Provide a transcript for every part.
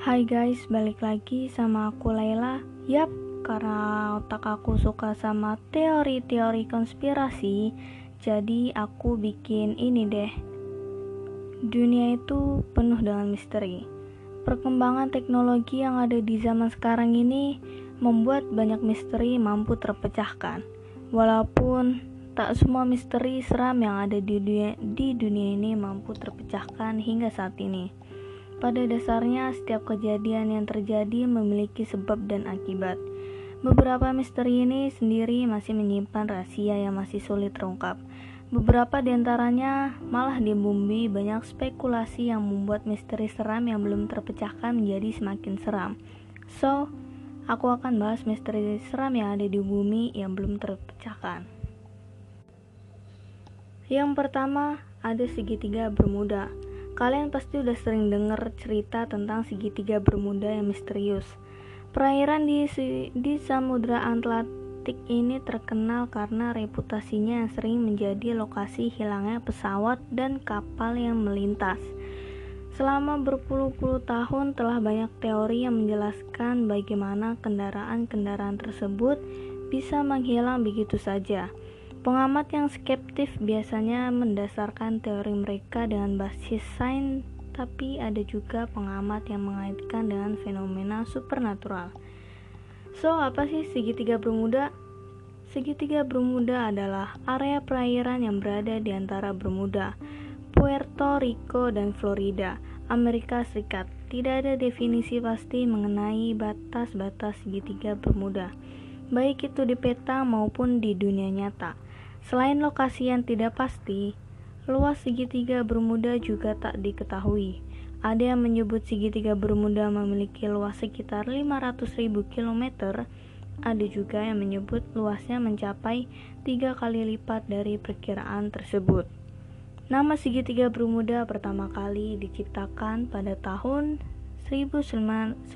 Hai guys, balik lagi sama aku Laila. Yap, karena otak aku suka sama teori-teori konspirasi, jadi aku bikin ini deh. Dunia itu penuh dengan misteri. Perkembangan teknologi yang ada di zaman sekarang ini membuat banyak misteri mampu terpecahkan. Walaupun tak semua misteri seram yang ada di dunia, di dunia ini mampu terpecahkan hingga saat ini. Pada dasarnya, setiap kejadian yang terjadi memiliki sebab dan akibat. Beberapa misteri ini sendiri masih menyimpan rahasia yang masih sulit terungkap. Beberapa di antaranya malah dibumbui banyak spekulasi yang membuat misteri seram yang belum terpecahkan menjadi semakin seram. So, aku akan bahas misteri seram yang ada di bumi yang belum terpecahkan. Yang pertama, ada segitiga Bermuda. Kalian pasti udah sering dengar cerita tentang segitiga Bermuda yang misterius. Perairan di, di Samudra Atlantik ini terkenal karena reputasinya yang sering menjadi lokasi hilangnya pesawat dan kapal yang melintas. Selama berpuluh-puluh tahun telah banyak teori yang menjelaskan bagaimana kendaraan-kendaraan tersebut bisa menghilang begitu saja. Pengamat yang skeptif biasanya mendasarkan teori mereka dengan basis sains, tapi ada juga pengamat yang mengaitkan dengan fenomena supernatural. So, apa sih segitiga Bermuda? Segitiga Bermuda adalah area perairan yang berada di antara Bermuda, Puerto Rico, dan Florida, Amerika Serikat. Tidak ada definisi pasti mengenai batas-batas segitiga Bermuda, baik itu di peta maupun di dunia nyata. Selain lokasi yang tidak pasti, luas segitiga Bermuda juga tak diketahui. Ada yang menyebut segitiga Bermuda memiliki luas sekitar 500.000 km, ada juga yang menyebut luasnya mencapai tiga kali lipat dari perkiraan tersebut. Nama segitiga Bermuda pertama kali diciptakan pada tahun 1964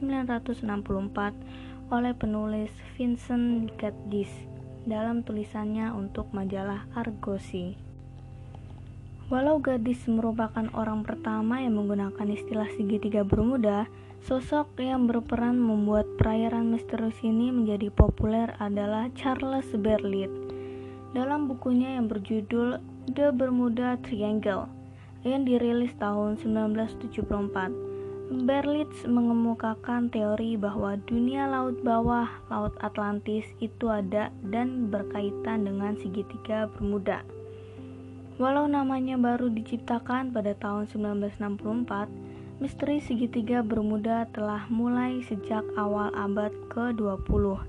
oleh penulis Vincent Gaddis dalam tulisannya untuk majalah Argosy. Walau gadis merupakan orang pertama yang menggunakan istilah segitiga Bermuda, sosok yang berperan membuat perairan misterius ini menjadi populer adalah Charles Berlitz. Dalam bukunya yang berjudul The Bermuda Triangle yang dirilis tahun 1974, Berlitz mengemukakan teori bahwa dunia laut bawah Laut Atlantis itu ada dan berkaitan dengan segitiga Bermuda. Walau namanya baru diciptakan pada tahun 1964, misteri segitiga Bermuda telah mulai sejak awal abad ke-20.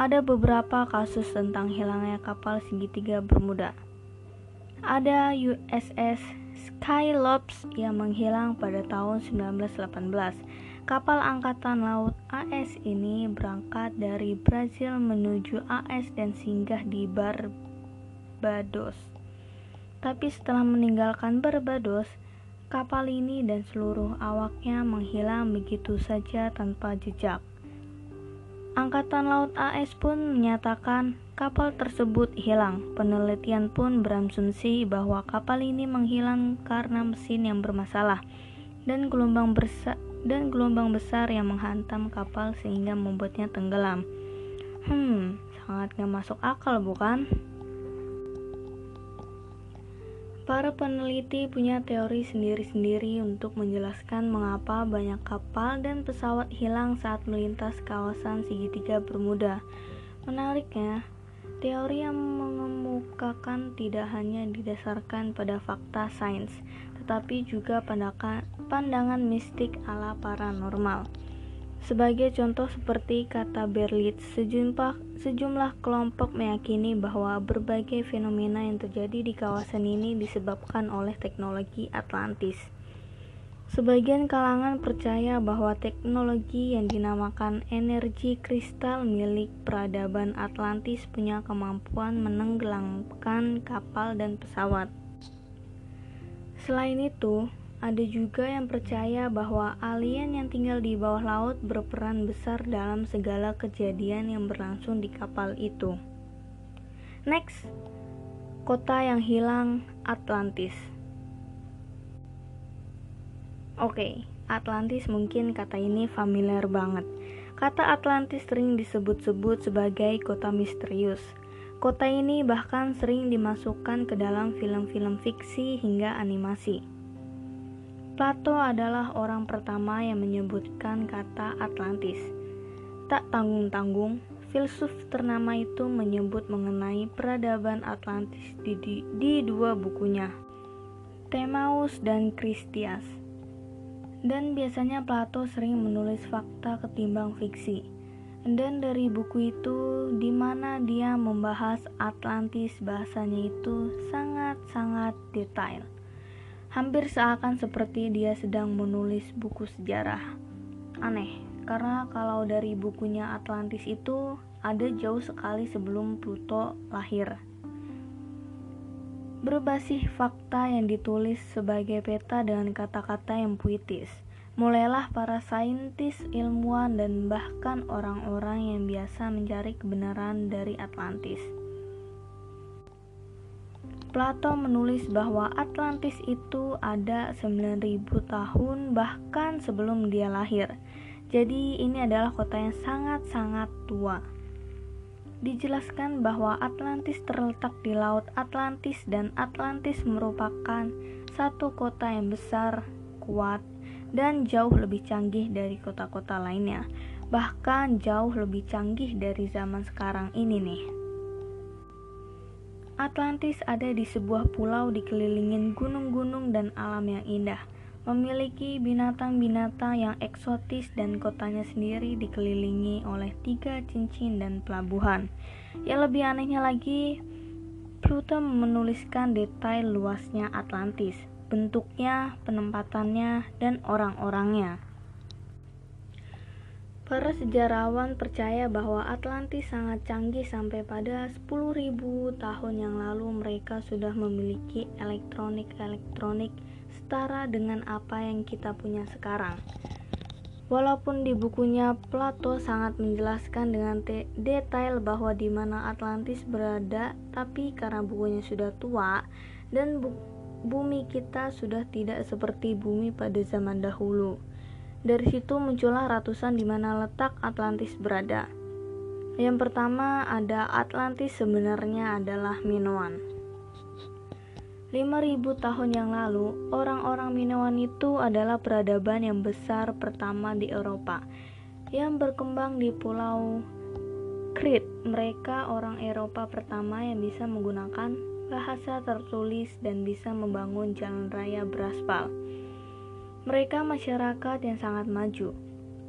Ada beberapa kasus tentang hilangnya kapal segitiga Bermuda. Ada USS Skylops yang menghilang pada tahun 1918. Kapal angkatan laut AS ini berangkat dari Brazil menuju AS dan singgah di Barbados. Tapi setelah meninggalkan Barbados, kapal ini dan seluruh awaknya menghilang begitu saja tanpa jejak. Angkatan Laut AS pun menyatakan kapal tersebut hilang. Penelitian pun berasumsi bahwa kapal ini menghilang karena mesin yang bermasalah dan gelombang besar dan gelombang besar yang menghantam kapal sehingga membuatnya tenggelam. Hmm, sangat gak masuk akal bukan? Para peneliti punya teori sendiri-sendiri untuk menjelaskan mengapa banyak kapal dan pesawat hilang saat melintas kawasan segitiga Bermuda. Menariknya, teori yang mengemukakan tidak hanya didasarkan pada fakta sains, tetapi juga pandangan mistik ala paranormal. Sebagai contoh seperti kata Berlitz, sejumlah, sejumlah kelompok meyakini bahwa berbagai fenomena yang terjadi di kawasan ini disebabkan oleh teknologi Atlantis. Sebagian kalangan percaya bahwa teknologi yang dinamakan energi kristal milik peradaban Atlantis punya kemampuan menenggelamkan kapal dan pesawat. Selain itu, ada juga yang percaya bahwa alien yang tinggal di bawah laut berperan besar dalam segala kejadian yang berlangsung di kapal itu. Next, kota yang hilang Atlantis. Oke, Atlantis mungkin kata ini familiar banget. Kata Atlantis sering disebut-sebut sebagai kota misterius. Kota ini bahkan sering dimasukkan ke dalam film-film fiksi hingga animasi. Plato adalah orang pertama yang menyebutkan kata Atlantis. Tak tanggung-tanggung, filsuf ternama itu menyebut mengenai peradaban Atlantis di, di, di dua bukunya, Temaus dan Kristias. Dan biasanya Plato sering menulis fakta ketimbang fiksi. Dan dari buku itu, di mana dia membahas Atlantis, bahasanya itu sangat-sangat detail. Hampir seakan seperti dia sedang menulis buku sejarah. Aneh, karena kalau dari bukunya Atlantis itu ada jauh sekali sebelum Pluto lahir. Berbasis fakta yang ditulis sebagai peta dengan kata-kata yang puitis, mulailah para saintis, ilmuwan, dan bahkan orang-orang yang biasa mencari kebenaran dari Atlantis. Plato menulis bahwa Atlantis itu ada 9000 tahun bahkan sebelum dia lahir. Jadi ini adalah kota yang sangat-sangat tua. Dijelaskan bahwa Atlantis terletak di Laut Atlantis dan Atlantis merupakan satu kota yang besar, kuat, dan jauh lebih canggih dari kota-kota lainnya. Bahkan jauh lebih canggih dari zaman sekarang ini nih. Atlantis ada di sebuah pulau dikelilingin gunung-gunung dan alam yang indah memiliki binatang-binatang yang eksotis dan kotanya sendiri dikelilingi oleh tiga cincin dan pelabuhan. Yang lebih anehnya lagi, Pluto menuliskan detail luasnya Atlantis, bentuknya, penempatannya, dan orang-orangnya. Para sejarawan percaya bahwa Atlantis sangat canggih sampai pada 10.000 tahun yang lalu mereka sudah memiliki elektronik-elektronik setara dengan apa yang kita punya sekarang. Walaupun di bukunya Plato sangat menjelaskan dengan detail bahwa di mana Atlantis berada, tapi karena bukunya sudah tua dan bu bumi kita sudah tidak seperti bumi pada zaman dahulu. Dari situ muncullah ratusan di mana letak Atlantis berada. Yang pertama ada Atlantis sebenarnya adalah Minoan. 5000 tahun yang lalu, orang-orang Minoan itu adalah peradaban yang besar pertama di Eropa yang berkembang di pulau Crete. Mereka orang Eropa pertama yang bisa menggunakan bahasa tertulis dan bisa membangun jalan raya beraspal. Mereka masyarakat yang sangat maju,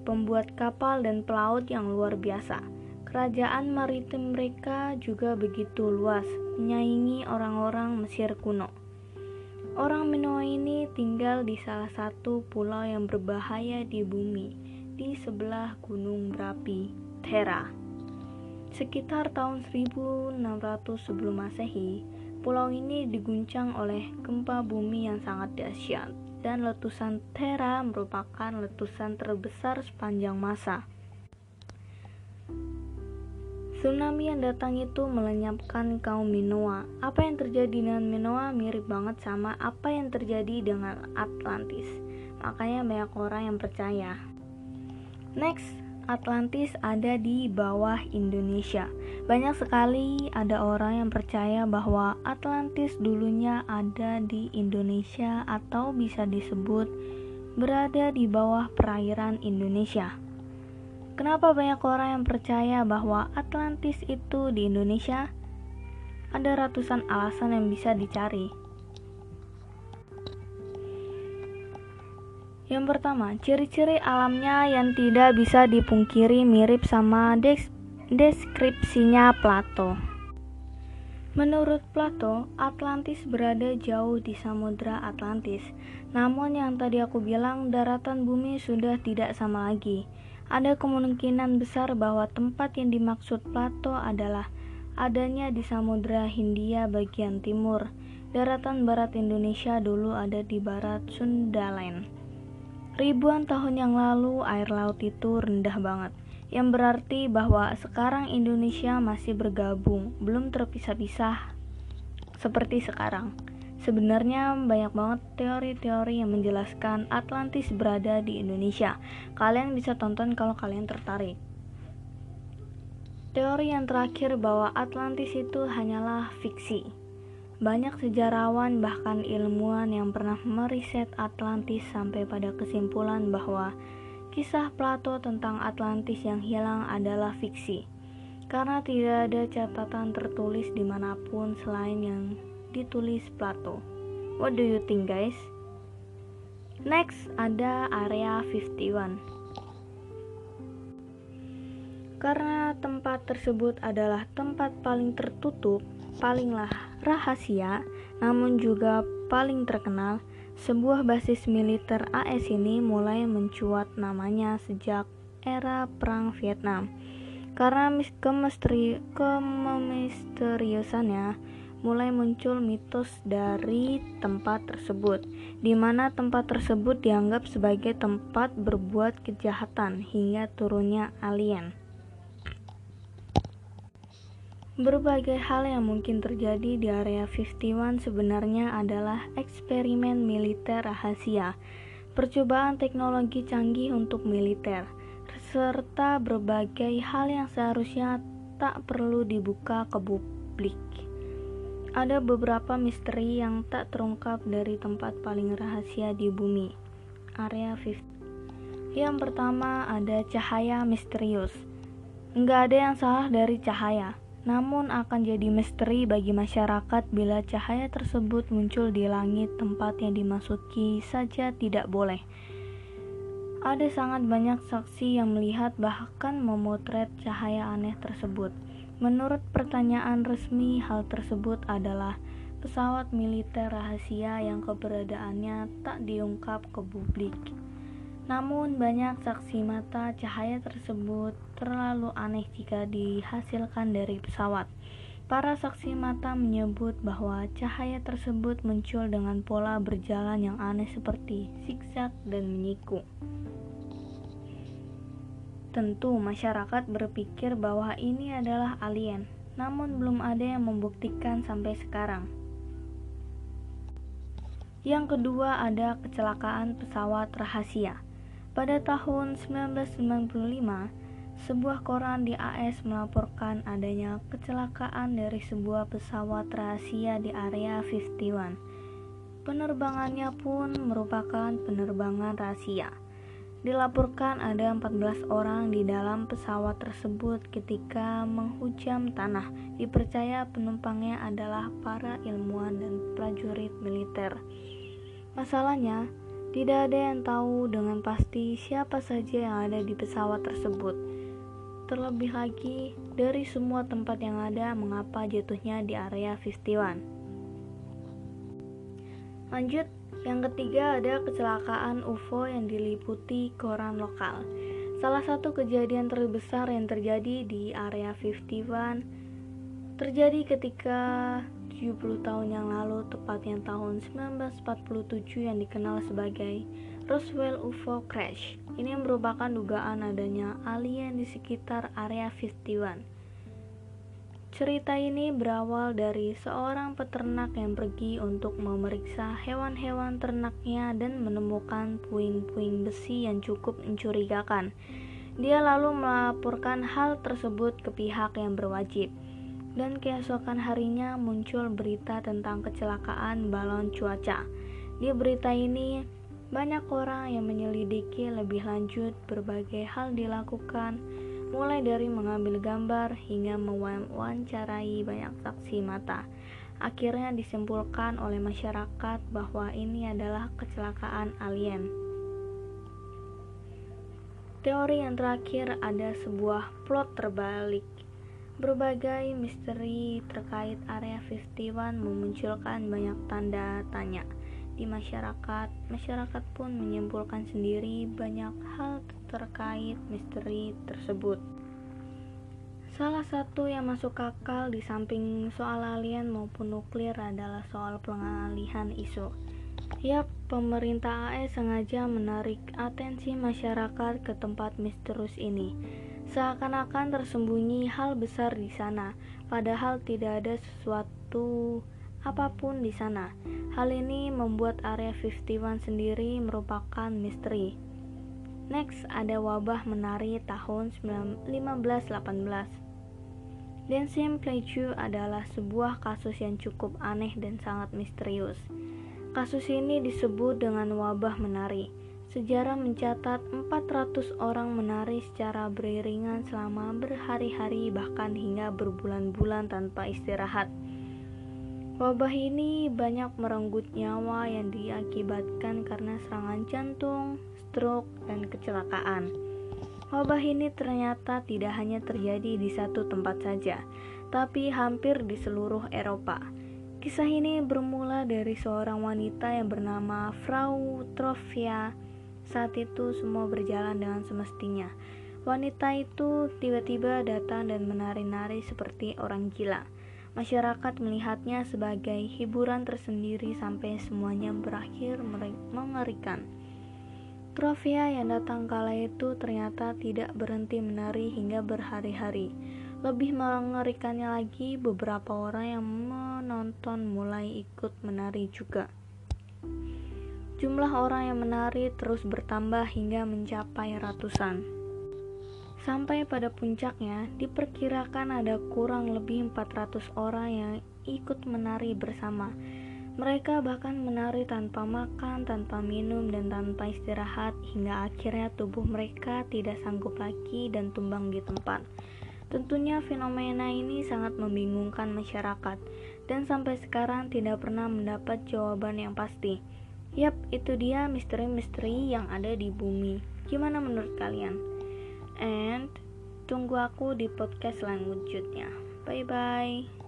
pembuat kapal dan pelaut yang luar biasa. Kerajaan maritim mereka juga begitu luas, menyaingi orang-orang Mesir kuno. Orang Minoa ini tinggal di salah satu pulau yang berbahaya di bumi, di sebelah gunung berapi, Thera. Sekitar tahun 1600 sebelum Masehi, pulau ini diguncang oleh gempa bumi yang sangat dahsyat dan letusan Thera merupakan letusan terbesar sepanjang masa. Tsunami yang datang itu melenyapkan kaum Minoa. Apa yang terjadi dengan Minoa mirip banget sama apa yang terjadi dengan Atlantis. Makanya banyak orang yang percaya. Next, Atlantis ada di bawah Indonesia. Banyak sekali ada orang yang percaya bahwa Atlantis dulunya ada di Indonesia atau bisa disebut berada di bawah perairan Indonesia. Kenapa banyak orang yang percaya bahwa Atlantis itu di Indonesia? Ada ratusan alasan yang bisa dicari. Yang pertama, ciri-ciri alamnya yang tidak bisa dipungkiri mirip sama des deskripsinya Plato. Menurut Plato, Atlantis berada jauh di Samudra Atlantis. Namun yang tadi aku bilang, daratan bumi sudah tidak sama lagi. Ada kemungkinan besar bahwa tempat yang dimaksud Plato adalah adanya di Samudra Hindia bagian timur. Daratan barat Indonesia dulu ada di barat Sundaland. Ribuan tahun yang lalu air laut itu rendah banget, yang berarti bahwa sekarang Indonesia masih bergabung, belum terpisah-pisah seperti sekarang. Sebenarnya banyak banget teori-teori yang menjelaskan Atlantis berada di Indonesia. Kalian bisa tonton kalau kalian tertarik. Teori yang terakhir bahwa Atlantis itu hanyalah fiksi. Banyak sejarawan bahkan ilmuwan yang pernah meriset Atlantis sampai pada kesimpulan bahwa kisah Plato tentang Atlantis yang hilang adalah fiksi. Karena tidak ada catatan tertulis di mana pun selain yang ditulis Plato. What do you think guys? Next ada area 51. Karena tempat tersebut adalah tempat paling tertutup, palinglah rahasia, namun juga paling terkenal, sebuah basis militer AS ini mulai mencuat namanya sejak era Perang Vietnam. Karena kemisteri kemisteriusannya, mulai muncul mitos dari tempat tersebut, di mana tempat tersebut dianggap sebagai tempat berbuat kejahatan hingga turunnya alien. Berbagai hal yang mungkin terjadi di area 51 sebenarnya adalah eksperimen militer rahasia, percobaan teknologi canggih untuk militer, serta berbagai hal yang seharusnya tak perlu dibuka ke publik. Ada beberapa misteri yang tak terungkap dari tempat paling rahasia di bumi, area 50. Yang pertama ada cahaya misterius. Enggak ada yang salah dari cahaya, namun akan jadi misteri bagi masyarakat bila cahaya tersebut muncul di langit tempat yang dimasuki saja tidak boleh. Ada sangat banyak saksi yang melihat bahkan memotret cahaya aneh tersebut. Menurut pertanyaan resmi, hal tersebut adalah pesawat militer rahasia yang keberadaannya tak diungkap ke publik. Namun, banyak saksi mata cahaya tersebut terlalu aneh jika dihasilkan dari pesawat. Para saksi mata menyebut bahwa cahaya tersebut muncul dengan pola berjalan yang aneh seperti zigzag dan menyiku. Tentu masyarakat berpikir bahwa ini adalah alien, namun belum ada yang membuktikan sampai sekarang. Yang kedua ada kecelakaan pesawat rahasia. Pada tahun 1995, sebuah koran di AS melaporkan adanya kecelakaan dari sebuah pesawat rahasia di area 51. Penerbangannya pun merupakan penerbangan rahasia. Dilaporkan ada 14 orang di dalam pesawat tersebut ketika menghujam tanah. Dipercaya penumpangnya adalah para ilmuwan dan prajurit militer. Masalahnya, tidak ada yang tahu dengan pasti siapa saja yang ada di pesawat tersebut. Terlebih lagi, dari semua tempat yang ada, mengapa jatuhnya di area 51. Lanjut, yang ketiga ada kecelakaan UFO yang diliputi koran lokal. Salah satu kejadian terbesar yang terjadi di area 51 terjadi ketika 70 tahun yang lalu, tepatnya tahun 1947 yang dikenal sebagai Roswell UFO Crash. Ini merupakan dugaan adanya alien di sekitar area 51. Cerita ini berawal dari seorang peternak yang pergi untuk memeriksa hewan-hewan ternaknya dan menemukan puing-puing besi yang cukup mencurigakan. Dia lalu melaporkan hal tersebut ke pihak yang berwajib. Dan keesokan harinya muncul berita tentang kecelakaan balon cuaca. Di berita ini banyak orang yang menyelidiki lebih lanjut berbagai hal dilakukan mulai dari mengambil gambar hingga mewawancarai banyak saksi mata. Akhirnya disimpulkan oleh masyarakat bahwa ini adalah kecelakaan alien. Teori yang terakhir ada sebuah plot terbalik. Berbagai misteri terkait area 51 memunculkan banyak tanda tanya di masyarakat. Masyarakat pun menyimpulkan sendiri banyak hal terkait misteri tersebut. Salah satu yang masuk akal di samping soal alien maupun nuklir adalah soal pengalihan isu. Ya, pemerintah AS sengaja menarik atensi masyarakat ke tempat misterius ini. Seakan-akan tersembunyi hal besar di sana, padahal tidak ada sesuatu apa pun di sana. Hal ini membuat area 51 sendiri merupakan misteri. Next, ada wabah menari tahun 1518. Dancing Plague adalah sebuah kasus yang cukup aneh dan sangat misterius. Kasus ini disebut dengan wabah menari. Sejarah mencatat 400 orang menari secara beriringan selama berhari-hari bahkan hingga berbulan-bulan tanpa istirahat. Wabah ini banyak merenggut nyawa yang diakibatkan karena serangan jantung, stroke, dan kecelakaan. Wabah ini ternyata tidak hanya terjadi di satu tempat saja, tapi hampir di seluruh Eropa. Kisah ini bermula dari seorang wanita yang bernama Frau Trofia. Saat itu semua berjalan dengan semestinya. Wanita itu tiba-tiba datang dan menari-nari seperti orang gila. Masyarakat melihatnya sebagai hiburan tersendiri sampai semuanya berakhir mengerikan. Trofia yang datang kala itu ternyata tidak berhenti menari hingga berhari-hari. Lebih mengerikannya lagi, beberapa orang yang menonton mulai ikut menari juga. Jumlah orang yang menari terus bertambah hingga mencapai ratusan. Sampai pada puncaknya, diperkirakan ada kurang lebih 400 orang yang ikut menari bersama. Mereka bahkan menari tanpa makan, tanpa minum, dan tanpa istirahat hingga akhirnya tubuh mereka tidak sanggup lagi dan tumbang di tempat. Tentunya fenomena ini sangat membingungkan masyarakat dan sampai sekarang tidak pernah mendapat jawaban yang pasti. Yap, itu dia misteri-misteri yang ada di bumi. Gimana menurut kalian? and tunggu aku di podcast selanjutnya. Bye bye.